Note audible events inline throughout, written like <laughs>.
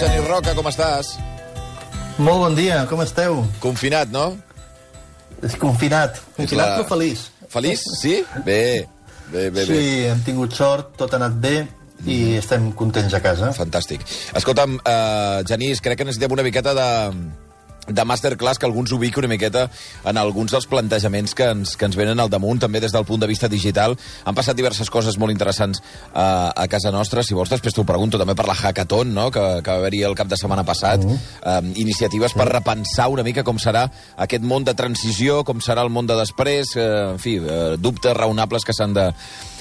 Genís Roca, com estàs? Molt bon dia, com esteu? Confinat, no? És confinat, confinat la- però feliç. Feliç? Sí? Bé, bé, bé, bé. Sí, hem tingut sort, tot ha anat bé i estem contents a casa. Fantàstic. Escolta'm, uh, Genís, crec que necessitem una miqueta de, de masterclass que alguns ubiqui una miqueta en alguns dels plantejaments que ens, que ens venen al damunt, també des del punt de vista digital. Han passat diverses coses molt interessants uh, a casa nostra. Si vols, després t'ho pregunto també per la Hackathon, no?, que, que va haver-hi el cap de setmana passat. Uh -huh. um, iniciatives per repensar una mica com serà aquest món de transició, com serà el món de després, uh, en fi, uh, dubtes raonables que s'han de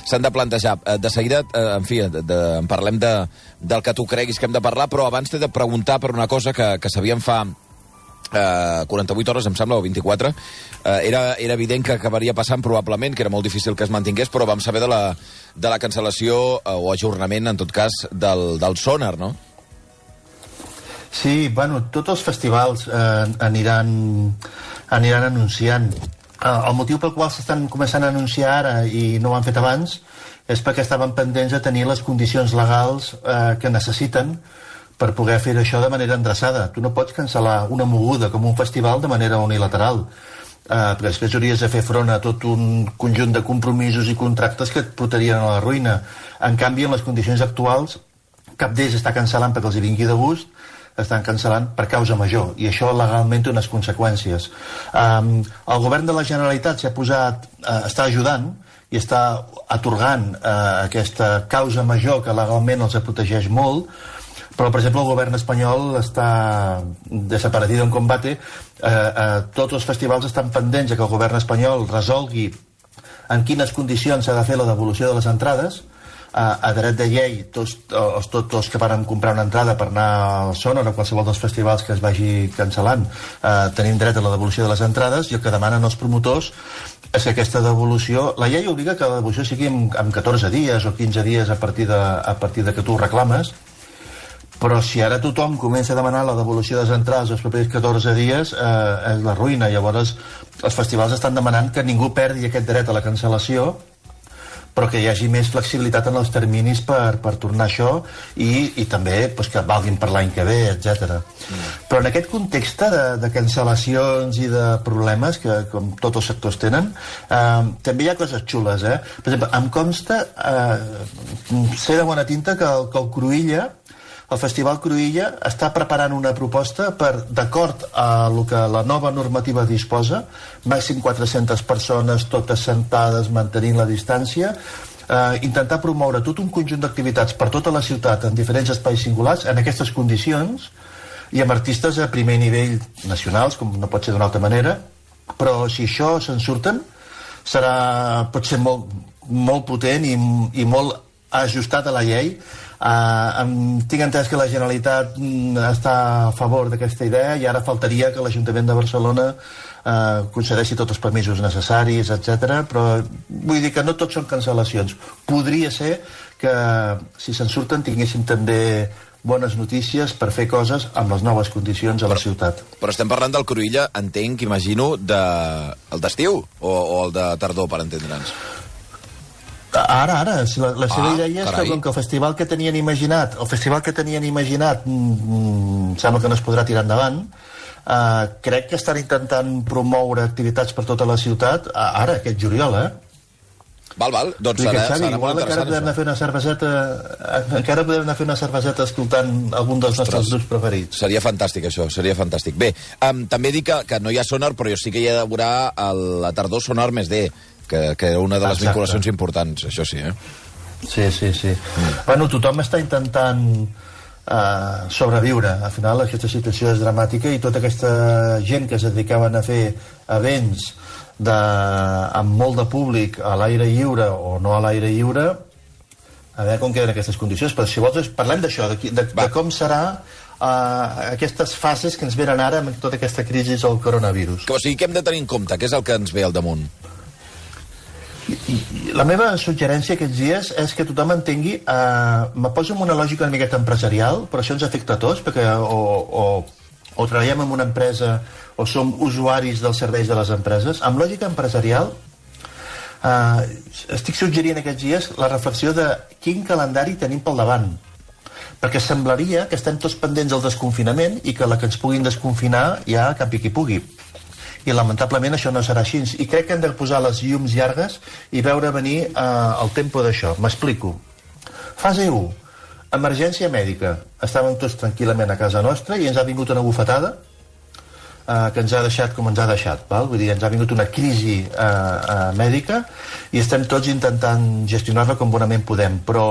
s'han de plantejar. De seguida, en fi, de, de, en parlem de, del que tu creguis que hem de parlar, però abans t'he de preguntar per una cosa que, que sabíem fa eh, 48 hores, em sembla, o 24, eh, era, era evident que acabaria passant probablement, que era molt difícil que es mantingués, però vam saber de la, de la cancel·lació eh, o ajornament, en tot cas, del, del Sonar, no? Sí, bueno, tots els festivals eh, aniran, aniran anunciant. Eh, el motiu pel qual s'estan començant a anunciar ara i no ho han fet abans és perquè estaven pendents de tenir les condicions legals eh, que necessiten per poder fer això de manera endreçada. Tu no pots cancel·lar una moguda com un festival de manera unilateral. Eh, perquè després hauries de fer front a tot un conjunt de compromisos i contractes que et portarien a la ruïna. En canvi, en les condicions actuals, cap d'ells està cancel·lant perquè els hi vingui de gust, estan cancel·lant per causa major, i això legalment té unes conseqüències. Um, el govern de la Generalitat s'ha posat, uh, està ajudant i està atorgant uh, aquesta causa major que legalment els protegeix molt, però, per exemple, el govern espanyol està desaparecido en combate. Eh, eh, tots els festivals estan pendents de que el govern espanyol resolgui en quines condicions s'ha de fer la devolució de les entrades. Eh, a dret de llei, tots, els, tots els que van comprar una entrada per anar al Sonar o qualsevol dels festivals que es vagi cancel·lant, eh, tenim dret a la devolució de les entrades i el que demanen els promotors és que aquesta devolució... La llei obliga que la devolució sigui en, en 14 dies o 15 dies a partir de, a partir de que tu reclames, però si ara tothom comença a demanar la devolució de les entrades els propers 14 dies, eh, és la ruïna. Llavors, els festivals estan demanant que ningú perdi aquest dret a la cancel·lació, però que hi hagi més flexibilitat en els terminis per, per tornar això i, i també pues, que valguin per l'any que ve, etc. Mm. Però en aquest context de, de cancel·lacions i de problemes que com tots els sectors tenen, eh, també hi ha coses xules. Eh? Per exemple, em consta, eh, sé de bona tinta que el, que el Cruïlla el Festival Cruïlla està preparant una proposta per, d'acord a el que la nova normativa disposa, màxim 400 persones, totes sentades, mantenint la distància, eh, intentar promoure tot un conjunt d'activitats per tota la ciutat en diferents espais singulars en aquestes condicions i amb artistes a primer nivell nacionals, com no pot ser d'una altra manera, però si això se'n surten, serà, pot ser molt, molt potent i, i molt ajustat a la llei. Uh, tinc entès que la Generalitat mm, està a favor d'aquesta idea i ara faltaria que l'Ajuntament de Barcelona uh, concedeixi tots els permisos necessaris, etc. però vull dir que no tot són cancel·lacions. Podria ser que, si se'n surten, tinguéssim també bones notícies per fer coses amb les noves condicions a la ciutat. Però estem parlant del Cruïlla, entenc, imagino, de... el d'estiu o, o el de tardor, per entendre'ns. Ara, ara, si la, la seva Ah, idea és carai. que com que el festival que tenien imaginat, el festival que tenien imaginat mm, mm, sembla que no es podrà tirar endavant, uh, crec que estan intentant promoure activitats per tota la ciutat uh, ara, aquest juliol, eh? Val, val, doncs que, serà, Xavi, serà molt igual encara podem anar a fer una cerveseta encara podem anar a fer una cerveseta escoltant algun dels Ostres. nostres grups preferits. Seria fantàstic, això, seria fantàstic. Bé, um, també dic que, que no hi ha sonar, però jo sí que hi ha d'haurà el, la tardor sonar més D, que, que era una de les Exacte. vinculacions importants, això sí, eh? Sí, sí, sí. Mm. Bueno, tothom està intentant uh, sobreviure. Al final aquesta situació és dramàtica i tota aquesta gent que es dedicaven a fer events de, amb molt de públic a l'aire lliure o no a l'aire lliure a veure com queden aquestes condicions però si vols parlem d'això de, de, Va. de com serà uh, aquestes fases que ens venen ara amb tota aquesta crisi del coronavirus Que, o sigui, què hem de tenir en compte? Què és el que ens ve al damunt? I La meva suggerència aquests dies és que tothom entengui... Eh, me poso en una lògica una miqueta empresarial, però això ens afecta a tots, perquè o, o, o treballem en una empresa o som usuaris dels serveis de les empreses. Amb lògica empresarial, eh, estic suggerint aquests dies la reflexió de quin calendari tenim pel davant. perquè semblaria que estem tots pendents del desconfinament i que la que ens puguin desconfinar ja cap i qui pugui. I lamentablement això no serà així. I crec que hem de posar les llums llargues i veure venir eh, el tempo d'això. M'explico. Fase 1 emergència mèdica estàvem tots tranquil·lament a casa nostra i ens ha vingut una bufetada eh, que ens ha deixat com ens ha deixat val? vull dir, ens ha vingut una crisi eh, eh, mèdica i estem tots intentant gestionar-la com bonament podem però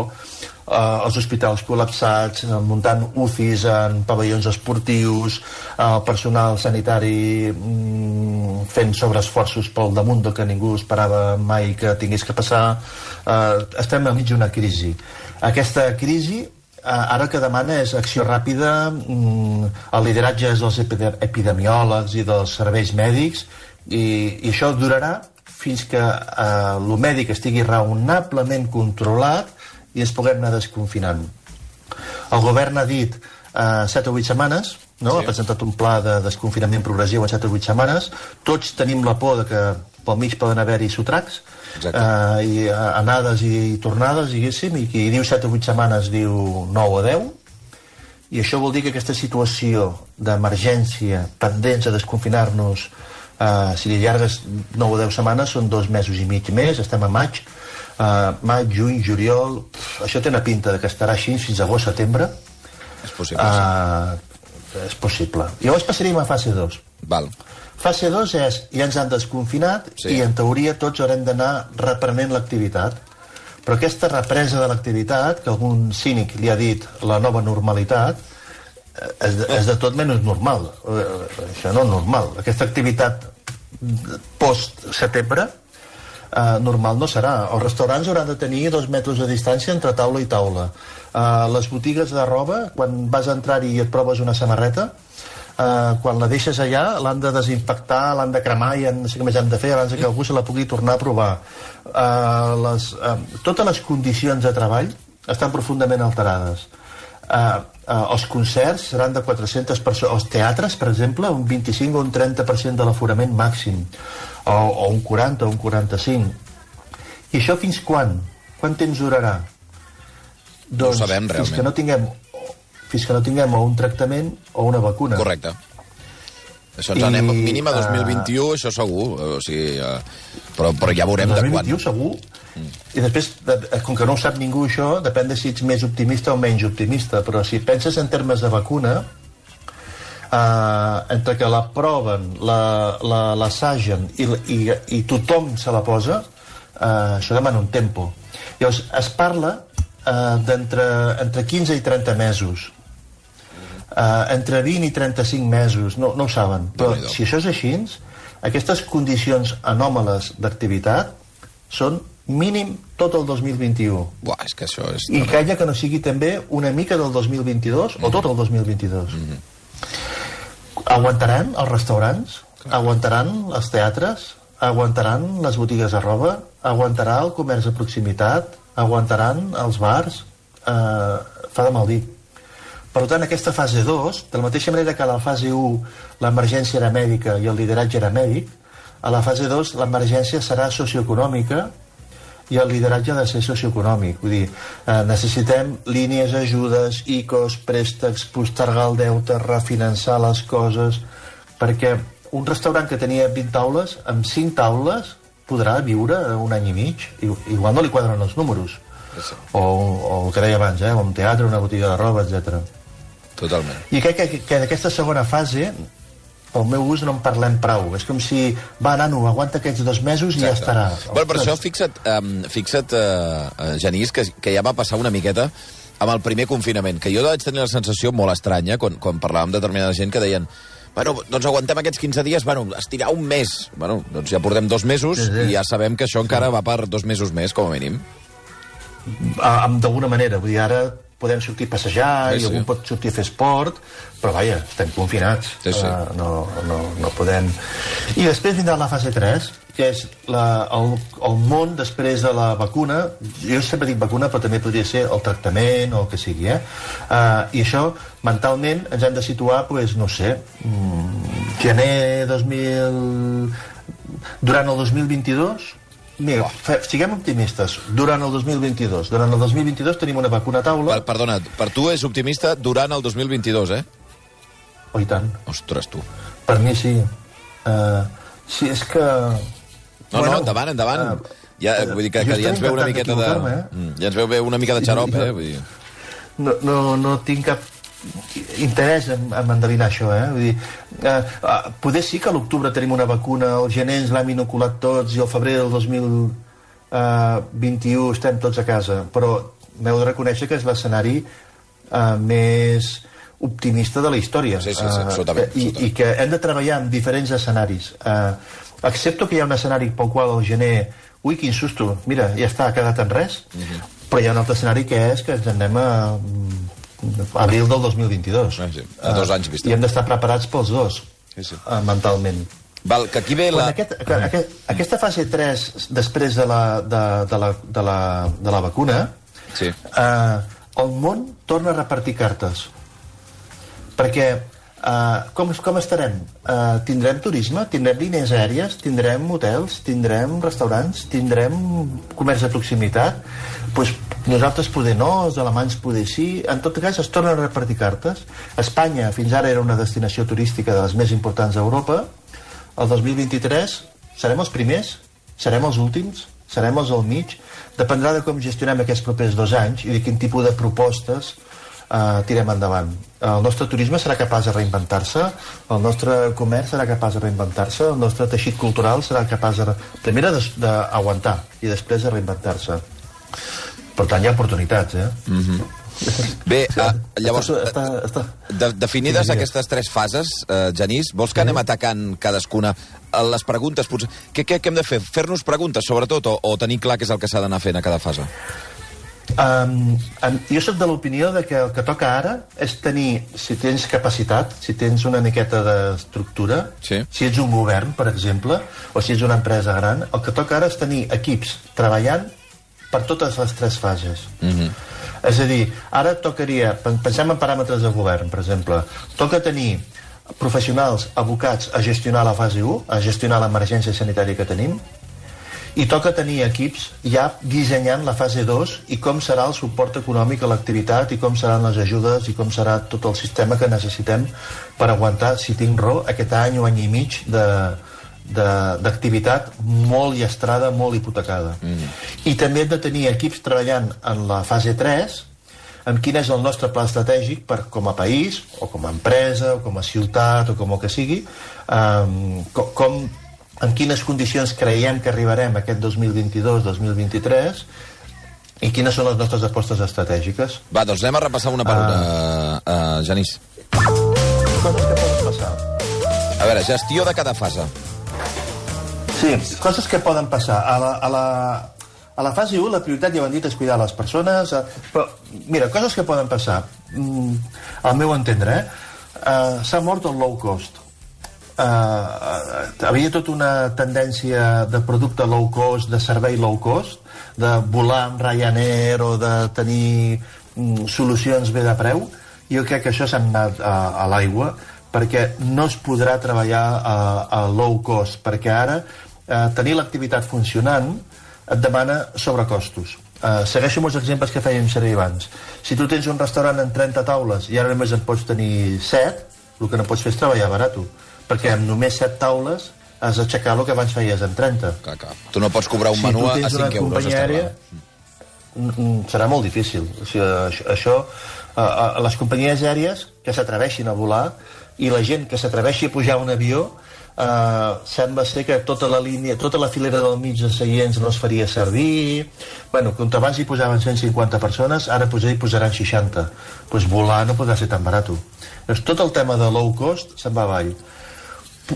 eh, els hospitals col·lapsats, muntant UCIs en pavellons esportius, eh, el personal sanitari mm, fent sobreesforços pel damunt del que ningú esperava mai que tingués que passar. Eh, estem enmig d'una crisi. Aquesta crisi eh, ara que demana és acció ràpida, mm, el lideratge dels epidemiòlegs i dels serveis mèdics, i, i això durarà fins que eh, el mèdic estigui raonablement controlat i ens puguem anar desconfinant. El govern ha dit eh, 7 o 8 setmanes, no? Sí. ha presentat un pla de desconfinament progressiu en 7 o 8 setmanes. Tots tenim la por de que pel mig poden haver-hi sotracs, eh, i eh, anades i tornades, diguéssim, i qui diu 7 o 8 setmanes diu 9 o 10, i això vol dir que aquesta situació d'emergència pendents a desconfinar-nos eh, si li llargues 9 o 10 setmanes són dos mesos i mig més, estem a maig uh, maig, juny, juliol... Pff, això té una pinta de que estarà així fins a agost, setembre. És possible, sí. És possible. Llavors passaríem a fase 2. Val. Fase 2 és, ja ens han desconfinat sí. i en teoria tots haurem d'anar reprenent l'activitat. Però aquesta represa de l'activitat, que algun cínic li ha dit la nova normalitat, eh, és de, és de tot menys normal. Això no és normal. Aquesta activitat post-setembre eh, normal no serà. Els restaurants hauran de tenir dos metres de distància entre taula i taula. Eh, les botigues de roba, quan vas a entrar-hi i et proves una samarreta, eh, quan la deixes allà l'han de desinfectar, l'han de cremar i no sé què més han de fer abans que algú se la pugui tornar a provar. Eh, les, eh, totes les condicions de treball estan profundament alterades. Uh, uh, els concerts seran de 400 persones. Els teatres, per exemple, un 25 o un 30% de l'aforament màxim o, o un 40 o un 45. I això fins quan? Quant temps durarà? Doncs, no sabem, realment. Fins que no tinguem, fins que no tinguem o un tractament o una vacuna. Correcte. Això ens I, anem mínim a 2021, uh, això segur. O sigui, uh, però, però ja veurem de quan. 2021 segur. Mm. I després, com que no ho sap ningú això, depèn de si ets més optimista o menys optimista. Però si penses en termes de vacuna, eh, entre que la proven, l'assagen la, la, i, i, i tothom se la posa, eh, això demana un tempo. Llavors, es parla eh, d'entre entre 15 i 30 mesos. Eh, entre 20 i 35 mesos, no, no ho saben. Però si això és així, aquestes condicions anòmales d'activitat són mínim tot el 2021. Buah, és que això és... I calla que no sigui també una mica del 2022 mm -hmm. o tot el 2022. Mm -hmm. Aguantaran els restaurants? Clar. Aguantaran els teatres? Aguantaran les botigues de roba? Aguantarà el comerç de proximitat? Aguantaran els bars? Eh, fa de mal dir. Per tant, aquesta fase 2, de la mateixa manera que a la fase 1 l'emergència era mèdica i el lideratge era mèdic, a la fase 2 l'emergència serà socioeconòmica i el lideratge ha de ser socioeconòmic. Vull dir, eh, necessitem línies, ajudes, ICOs, préstecs, postergar el deute, refinançar les coses, perquè un restaurant que tenia 20 taules, amb 5 taules, podrà viure un any i mig. Igual no li quadren els números. Sí. O, o el que deia abans, eh? un teatre, una botiga de roba, etc. Totalment. I crec que, que en aquesta segona fase pel meu gust no en parlem prou. És com si, va, nano, aguanta aquests dos mesos Exacte. i ja estarà. Bueno, per això fixa't, um, fixa't uh, Genís, que, que ja va passar una miqueta amb el primer confinament, que jo vaig tenir la sensació molt estranya quan, quan parlàvem amb determinada gent que deien bueno, doncs aguantem aquests 15 dies, bueno, estirar un mes. Bueno, doncs ja portem dos mesos sí, sí. i ja sabem que això encara va per dos mesos més, com a mínim. D'alguna manera, vull dir, ara podem sortir a passejar sí, i algú pot sortir a fer esport, però vaja, estem confinats. Sí, sí. Uh, no, no, no podem... I després vindrà la fase 3, que és la, el, el món després de la vacuna. Jo sempre dic vacuna, però també podria ser el tractament o el que sigui, eh? Uh, I això, mentalment, ens hem de situar, pues, no sé, mm, gener 2000... Durant el 2022, Mira, fe, siguem optimistes. Durant el 2022. Durant el 2022 tenim una vacuna a taula... Per, perdona, per tu és optimista durant el 2022, eh? Oh, i tant. Ostres, tu. Per mi sí. Uh, sí, és que... No, bueno, no, endavant, endavant. Uh, ja, vull dir que, que ja ens veu una miqueta de... Eh? Mm, ja ens veu bé una mica de xarop, eh? Vull dir... No, no, no tinc cap interès en, en endevinar això, eh? Vull dir, eh, uh, poder sí que a l'octubre tenim una vacuna, el gener ens l'hem inoculat tots i al febrer del 2021 estem tots a casa, però m'heu de reconèixer que és l'escenari uh, més optimista de la història. Sí, sí, sí, absolutament, uh, i, I que hem de treballar en diferents escenaris. Uh, accepto que hi ha un escenari pel qual el gener ui, quin susto, mira, ja està, ha quedat en res, uh mhm. -huh. però hi ha un altre escenari que és que ens anem a abril del 2022. Ah, sí. A dos anys vista. I hem d'estar preparats pels dos, sí, sí. Uh, mentalment. Val, que aquí ve la... Aquest, que, aquest, aquesta fase 3, després de la, de, de la, de la, de la vacuna, sí. uh, el món torna a repartir cartes. Perquè Uh, com, com estarem? Uh, tindrem turisme? Tindrem línies aèries? Tindrem hotels? Tindrem restaurants? Tindrem comerç de proximitat? pues, nosaltres poder no, els alemanys poder sí. En tot cas, es tornen a repartir cartes. Espanya fins ara era una destinació turística de les més importants d'Europa. El 2023 serem els primers? Serem els últims? Serem els al mig? Dependrà de com gestionem aquests propers dos anys i de quin tipus de propostes eh, tirem endavant. El nostre turisme serà capaç de reinventar-se, el nostre comerç serà capaç de reinventar-se, el nostre teixit cultural serà capaç de, primer d'aguantar i després de reinventar-se. Per tant, hi ha oportunitats, eh? Mm -hmm. Bé, uh, llavors, està, està, De, definides sí, aquestes tres fases, uh, Genís, vols que sí. anem atacant cadascuna? Les preguntes, potser... Què, què, què hem de fer? Fer-nos preguntes, sobretot, o, o tenir clar què és el que s'ha d'anar fent a cada fase? Um, um, jo sóc de l'opinió de que el que toca ara és tenir, si tens capacitat, si tens una miqueta d'estructura, sí. si ets un govern, per exemple, o si ets una empresa gran, el que toca ara és tenir equips treballant per totes les tres fases. Mm -hmm. És a dir, ara tocaria, pensem en paràmetres de govern, per exemple, toca tenir professionals abocats a gestionar la fase 1, a gestionar l'emergència sanitària que tenim, i toca tenir equips ja dissenyant la fase 2 i com serà el suport econòmic a l'activitat i com seran les ajudes i com serà tot el sistema que necessitem per aguantar, si tinc raó, aquest any o any i mig de, d'activitat molt llestrada, molt hipotecada. Mm. I també hem de tenir equips treballant en la fase 3 en quin és el nostre pla estratègic per, com a país, o com a empresa, o com a ciutat, o com el que sigui, um, com, com en quines condicions creiem que arribarem aquest 2022-2023 i quines són les nostres apostes estratègiques. Va, doncs anem a repassar una per una, uh, uh, Genís. Coses que poden passar. A veure, gestió de cada fase. Sí, coses que poden passar. A la, a la, a la fase 1 la prioritat, ja ho han dit, és cuidar les persones, eh, però, mira, coses que poden passar. Mm, al meu entendre, eh? Uh, S'ha mort el low cost eh, havia tota una tendència de producte low cost, de servei low cost, de volar amb Ryanair o de tenir mm, solucions bé de preu, jo crec que això s'ha anat a, a l'aigua perquè no es podrà treballar a, a low cost, perquè ara eh, tenir l'activitat funcionant et demana sobrecostos. Uh, segueixo amb els exemples que fèiem servir abans. Si tu tens un restaurant en 30 taules i ara només en pots tenir 7, el que no pots fer és treballar barat perquè amb només 7 taules has d'aixecar el que abans feies en 30. Clar, clar. Tu no pots cobrar un si menú a 5 euros. Aèria, serà molt difícil. O sigui, això, això a, a les companyies aèries que s'atreveixin a volar i la gent que s'atreveixi a pujar un avió Uh, sembla ser que tota la línia, tota la filera del mig de seients no es faria servir bueno, quan abans hi posaven 150 persones ara potser hi posaran 60 pues volar no podrà ser tan barat doncs tot el tema de low cost se'n va avall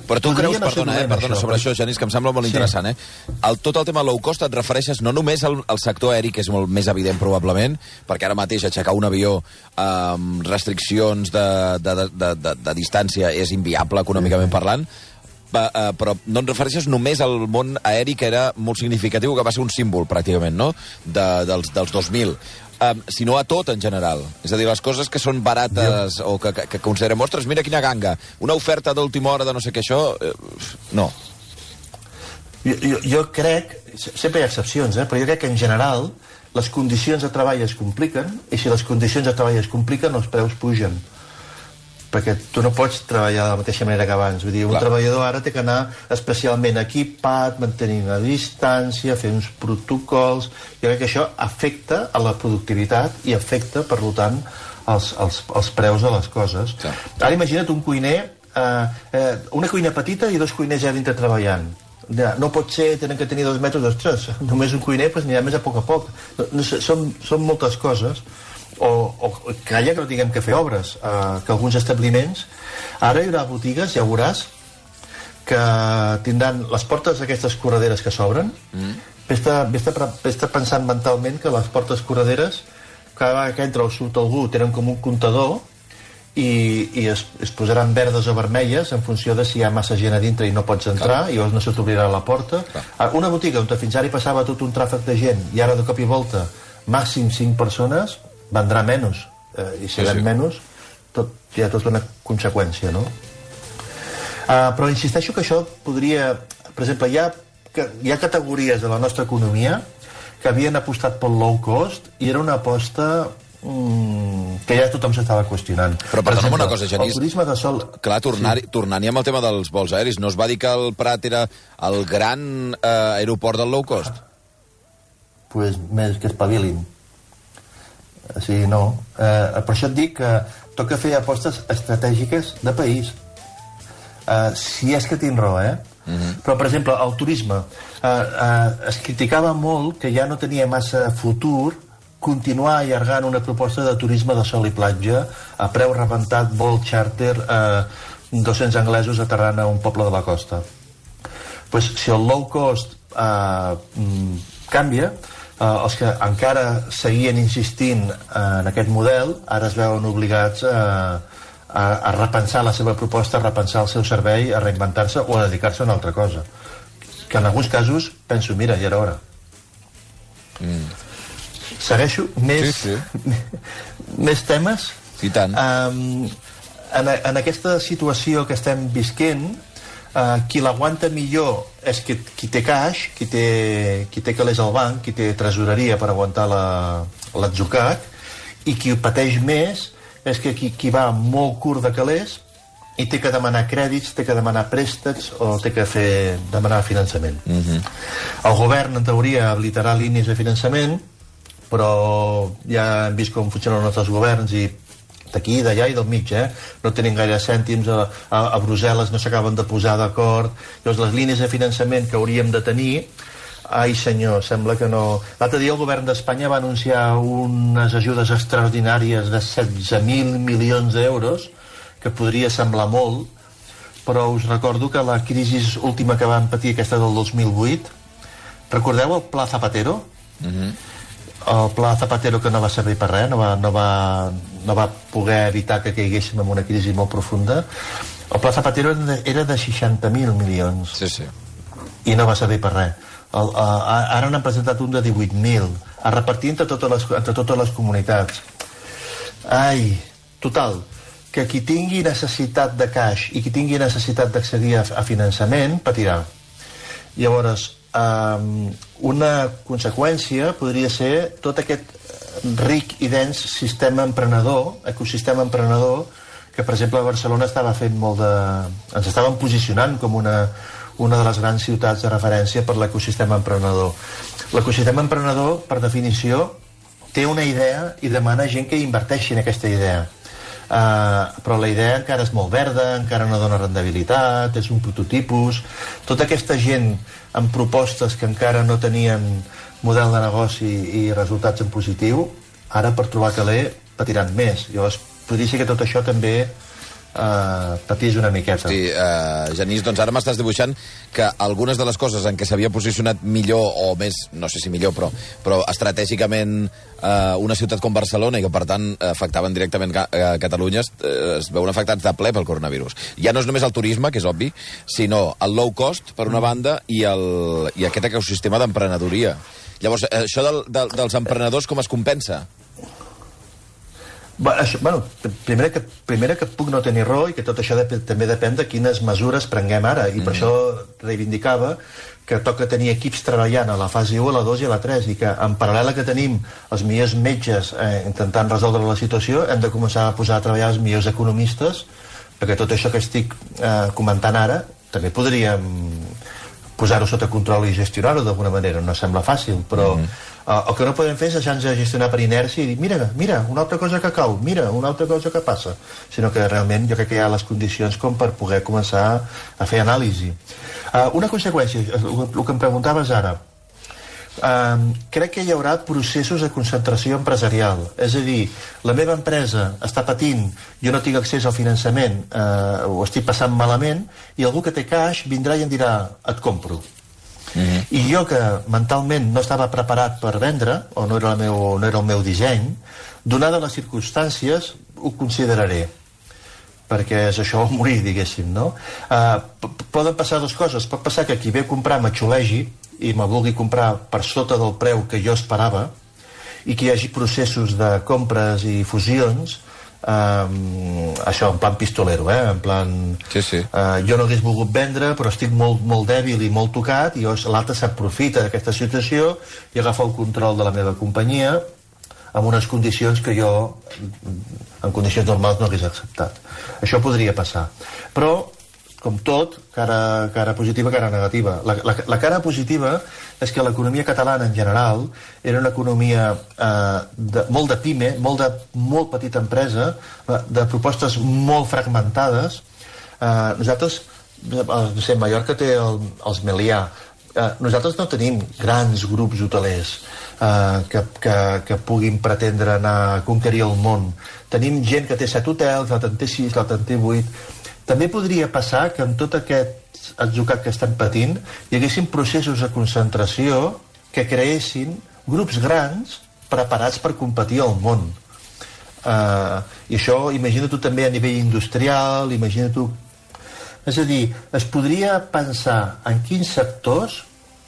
però tu creus, perdona, eh, perdona, això, sobre això, Genís, que em sembla molt sí. interessant, eh? El, tot el tema low cost et refereixes no només al, al sector aeri, que és molt més evident probablement, perquè ara mateix aixecar un avió amb restriccions de, de, de, de, de, de distància és inviable econòmicament parlant, uh, però no et refereixes només al món aeri, que era molt significatiu, que va ser un símbol, pràcticament, no?, de, dels, dels 2000 um, sinó a tot en general. És a dir, les coses que són barates jo. o que, que, que considerem, ostres, mira quina ganga, una oferta d'última hora de no sé què això, eh, no. Jo, jo, jo crec, sempre hi ha excepcions, eh, però jo crec que en general les condicions de treball es compliquen i si les condicions de treball es compliquen els preus pugen perquè tu no pots treballar de la mateixa manera que abans. Vull dir, un Clar. treballador ara té que anar especialment equipat, mantenint la distància, fer uns protocols... Jo crec que això afecta a la productivitat i afecta, per tant, els, els, els preus de les coses. Clar. Ara imagina't un cuiner, eh, eh, una cuina petita i dos cuiners ja dintre treballant. Ja, no pot ser, tenen que tenir dos metres, ostres, <laughs> només un cuiner pues, anirà més a poc a poc. No, no són, són moltes coses o, o calla que no tinguem que fer obres eh, que alguns establiments ara hi haurà botigues, ja veuràs que tindran les portes d'aquestes correderes que s'obren mm. vés-te vés vés pensant mentalment que les portes correderes cada vegada que entra o surt algú tenen com un comptador i, i es, es posaran verdes o vermelles en funció de si hi ha massa gent a dintre i no pots entrar Clar. i llavors no se t'obrirà la porta Clar. Ah, una botiga on fins ara hi passava tot un tràfic de gent i ara de cop i volta màxim 5 persones vendrà menys eh, i si Sí, ven sí. menys tot, hi ha tota una conseqüència no? Uh, però insisteixo que això podria per exemple, hi ha, que, hi ha categories de la nostra economia que havien apostat pel low cost i era una aposta mm, que ja tothom s'estava qüestionant Però perdona'm una cosa, Genís. el turisme de sol Clar, tornar, sí. tornant-hi amb el tema dels vols aeris, no es va dir que el Prat era el gran eh, aeroport del low cost? pues, més que espavilin. Sigui, no. Eh, per això et dic que toca fer apostes estratègiques de país. Eh, si és que tinc raó, eh? Uh -huh. Però, per exemple, el turisme. Eh, eh, es criticava molt que ja no tenia massa futur continuar allargant una proposta de turisme de sol i platja a preu rebentat, vol charter, eh, 200 anglesos aterrant a un poble de la costa pues, si el low cost eh, mm, canvia, eh, els que encara seguien insistint eh, en aquest model, ara es veuen obligats eh, a, a repensar la seva proposta, a repensar el seu servei, a reinventar-se o a dedicar-se a una altra cosa. Que en alguns casos penso, mira, ja era hora. Mm. Segueixo més, Sí, sí. <laughs> més temes I tant. Um, en, a- en aquesta situació que estem visquent, uh, qui l'aguanta millor és qui, qui té caix, qui té, qui té calés al banc, qui té tresoreria per aguantar la- l'atzucac, i qui ho pateix més és que qui, qui va molt curt de calés i té que demanar crèdits, té que demanar préstecs o té que fer demanar finançament. Mm -hmm. El govern, en teoria, habilitarà línies de finançament, però ja hem vist com funcionen els nostres governs i d'aquí, d'allà i del mig, eh? No tenen gaire cèntims, a, a, a Brussel·les no s'acaben de posar d'acord. Llavors, les línies de finançament que hauríem de tenir Ai, senyor, sembla que no... L'altre dia el govern d'Espanya va anunciar unes ajudes extraordinàries de 16.000 milions d'euros, que podria semblar molt, però us recordo que la crisi última que van patir, aquesta del 2008, recordeu el Pla Zapatero? el pla Zapatero que no va servir per res, no va, no va, no va poder evitar que caiguéssim en una crisi molt profunda. El pla Zapatero era de, era de 60.000 milions Sí, sí. i no va servir per res. El, uh, ara n'han presentat un de 18.000 a repartir entre totes, les, entre totes les comunitats. Ai, total, que qui tingui necessitat de caix i qui tingui necessitat d'accedir a, a finançament patirà. Llavors, um, una conseqüència podria ser tot aquest ric i dens sistema emprenedor, ecosistema emprenedor, que per exemple a Barcelona estava fent molt de... ens estaven posicionant com una, una de les grans ciutats de referència per l'ecosistema emprenedor. L'ecosistema emprenedor, per definició, té una idea i demana gent que inverteixi en aquesta idea. Uh, però la idea encara és molt verda, encara no dona rendibilitat, és un prototipus. Tota aquesta gent amb propostes que encara no tenien model de negoci i resultats en positiu, ara per trobar caler patiran més. Llavors, podria ser que tot això també uh, patís una miqueta. Sí, uh, Genís, doncs ara m'estàs dibuixant que algunes de les coses en què s'havia posicionat millor o més, no sé si millor, però, però estratègicament uh, una ciutat com Barcelona i que, per tant, afectaven directament ca uh, Catalunya uh, es veuen afectats de ple pel coronavirus. Ja no és només el turisme, que és obvi, sinó el low cost, per una banda, i, el, i aquest ecosistema d'emprenedoria. Llavors, eh, això del, del, dels emprenedors com es compensa? Bueno, això, bueno, primera, que, primera que puc no tenir raó i que tot això dep també depèn de quines mesures prenguem ara i mm. per això reivindicava que toca tenir equips treballant a la fase 1, a la 2 i a la 3 i que en paral·lel que tenim els millors metges eh, intentant resoldre la situació hem de començar a posar a treballar els millors economistes perquè tot això que estic eh, comentant ara també podríem posar-ho sota control i gestionar-ho d'alguna manera, no sembla fàcil, però mm -hmm. uh, el que no podem fer és deixar-nos gestionar per inèrcia i dir, mira, mira, una altra cosa que cau, mira, una altra cosa que passa, sinó que realment jo crec que hi ha les condicions com per poder començar a fer anàlisi. Uh, una conseqüència, el, el que em preguntaves ara, Uh, crec que hi haurà processos de concentració empresarial. És a dir, la meva empresa està patint, jo no tinc accés al finançament, uh, ho estic passant malament, i algú que té caix vindrà i em dirà, et compro. Mm -hmm. I jo que mentalment no estava preparat per vendre, o no era, el meu, no era el meu disseny, donada les circumstàncies, ho consideraré perquè és això o morir, diguéssim, no? Uh, poden passar dues coses. Pot passar que qui ve a comprar m'axolegi, i me vulgui comprar per sota del preu que jo esperava i que hi hagi processos de compres i fusions um, això en plan pistolero eh? en plan sí, sí. Uh, jo no hagués volgut vendre però estic molt, molt dèbil i molt tocat i l'altre s'aprofita d'aquesta situació i agafa el control de la meva companyia amb unes condicions que jo en condicions normals no hagués acceptat això podria passar però com tot, cara, cara positiva, cara negativa. La, la, la cara positiva és que l'economia catalana en general era una economia eh, de, molt de pime, molt de molt petita empresa, eh, de propostes molt fragmentades. Eh, nosaltres, no sé, Mallorca té el, els Melià, eh, nosaltres no tenim grans grups hotelers eh, que, que, que puguin pretendre anar a conquerir el món. Tenim gent que té set hotels, l'altre en té sis, l'altre en té vuit, també podria passar que amb tot aquest atzucat que estan patint hi haguessin processos de concentració que creessin grups grans preparats per competir al món. Uh, I això, imagina tu també a nivell industrial, imagina tu... És a dir, es podria pensar en quins sectors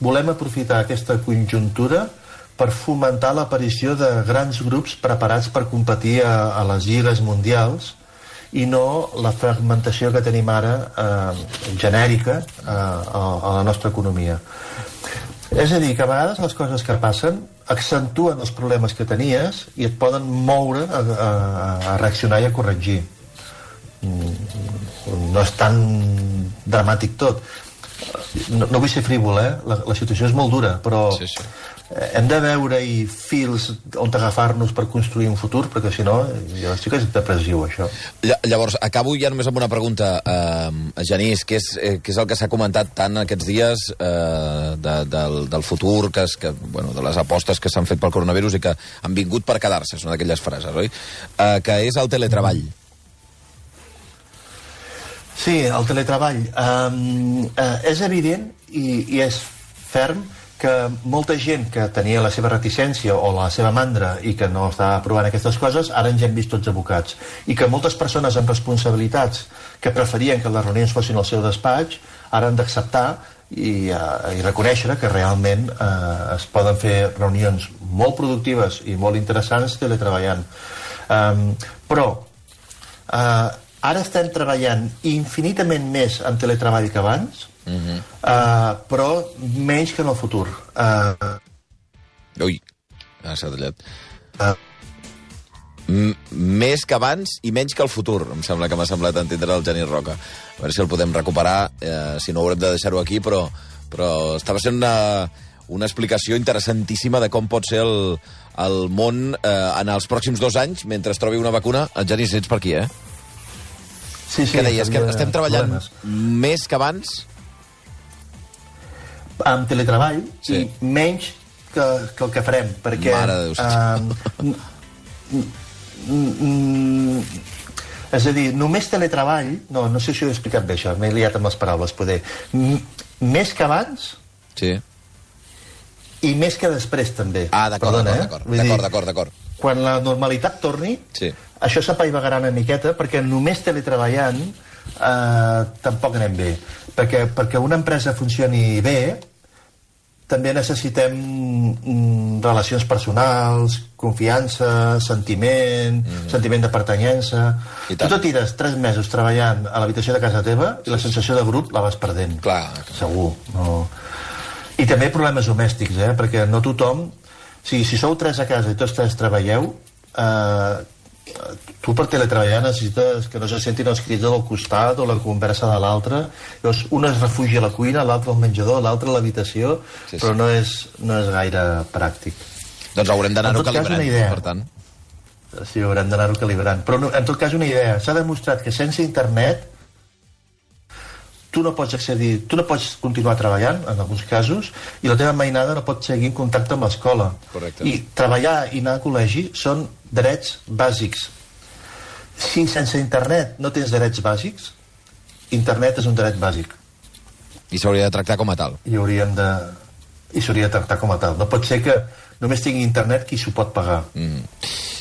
volem aprofitar aquesta conjuntura per fomentar l'aparició de grans grups preparats per competir a, a les lligues mundials i no la fragmentació que tenim ara eh, genèrica eh, a, a la nostra economia. És a dir, que a vegades les coses que passen accentuen els problemes que tenies i et poden moure a, a, a reaccionar i a corregir. Mm, no és tan dramàtic tot. No, no vull ser frívol, eh? La, la situació és molt dura, però sí, sí hem de veure-hi fils on agafar-nos per construir un futur, perquè si no, jo sí que és depressiu, això. Llavors, acabo ja només amb una pregunta, eh, Genís, què és, eh, què és el que s'ha comentat tant aquests dies eh, de, del, del futur, que és, que, bueno, de les apostes que s'han fet pel coronavirus i que han vingut per quedar-se, és una d'aquelles frases, oi? Eh, que és el teletreball. Sí, el teletreball. Um, uh, és evident i, i és ferm que molta gent que tenia la seva reticència o la seva mandra i que no està aprovant aquestes coses, ara ens hem vist tots abocats. I que moltes persones amb responsabilitats que preferien que les reunions fossin al seu despatx, ara han d'acceptar i, uh, i reconèixer que realment uh, es poden fer reunions molt productives i molt interessants teletreballant. Um, però uh, ara estem treballant infinitament més en teletreball que abans, Uh -huh. uh, però menys que en el futur. Uh, Ui, ah, s'ha tallat. Uh, més que abans i menys que el futur, em sembla que m'ha semblat entendre el Genís Roca. A veure si el podem recuperar, eh, si no haurem de deixar-ho aquí, però, però estava sent una, una explicació interessantíssima de com pot ser el, el món eh, en els pròxims dos anys, mentre es trobi una vacuna. El Genís, ets per aquí, eh? Sí, sí. Que deies que estem treballant problemes. més que abans amb teletreball sí. i menys que, que el que farem, perquè... Mare de Déu, uh, és a dir, només teletreball... No, no sé si ho he explicat bé, això, m'he liat amb les paraules, poder. M més que abans... Sí. I més que després, també. Ah, d'acord, d'acord, eh? d'acord, d'acord. Quan la normalitat torni, sí. això s'apaivagarà una miqueta, perquè només teletreballant eh, tampoc anem bé. Perquè, perquè una empresa funcioni bé, també necessitem mm, relacions personals, confiança, sentiment, mm -hmm. sentiment de pertanyença... I Tu te tires tres mesos treballant a l'habitació de casa teva i la sensació de grup la vas perdent. Clar. Segur. No. I també problemes domèstics, eh? perquè no tothom... O sigui, si sou tres a casa i tots tres treballeu, eh, tu per teletreballar necessites que no se sentin els crits del costat o la conversa de l'altre. Llavors, un es refugia a la cuina, l'altre al menjador, l'altre a l'habitació, Sí, sí. però no és, no és gaire pràctic. Doncs haurem d'anar-ho calibrant, per tant. Sí, haurem d'anar-ho calibrant. Però, no, en tot cas, una idea. S'ha demostrat que sense internet tu no pots accedir, tu no pots continuar treballant, en alguns casos, i la teva mainada no pot seguir en contacte amb l'escola. I treballar i anar a col·legi són drets bàsics. Si sense internet no tens drets bàsics, internet és un dret bàsic I s'hauria de tractar com a tal. i hauríem de i s'hauria de tractar com a tal. No pot ser que només tingui internet qui s'ho pot pagar. Mm.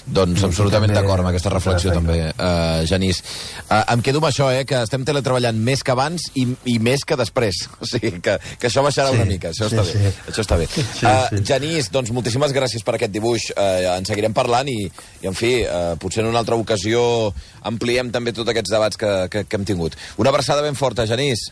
Doncs absolutament d'acord amb aquesta reflexió també, uh, Genís. Uh, em quedo amb això, eh, que estem teletreballant més que abans i, i més que després. <laughs> O sigui, que, que això baixarà Sí, una mica, això sí, està sí. bé. Això està bé. <laughs> Sí, uh. Genís, doncs moltíssimes gràcies per aquest dibuix. Uh, en seguirem parlant i, i en fi, uh, potser en una altra ocasió ampliem també tots aquests debats que, que, que hem tingut. Una abraçada ben forta, Genís.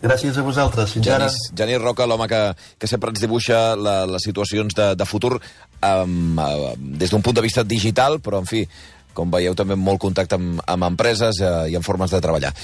Gràcies a vosaltres. Fins ara. Genís, Genís Roca, l'home que, que sempre ens dibuixa la, les situacions de, de futur um, uh, des d'un punt de vista digital, però, en fi, com veieu, també amb molt contacte amb, amb empreses uh, i amb formes de treballar.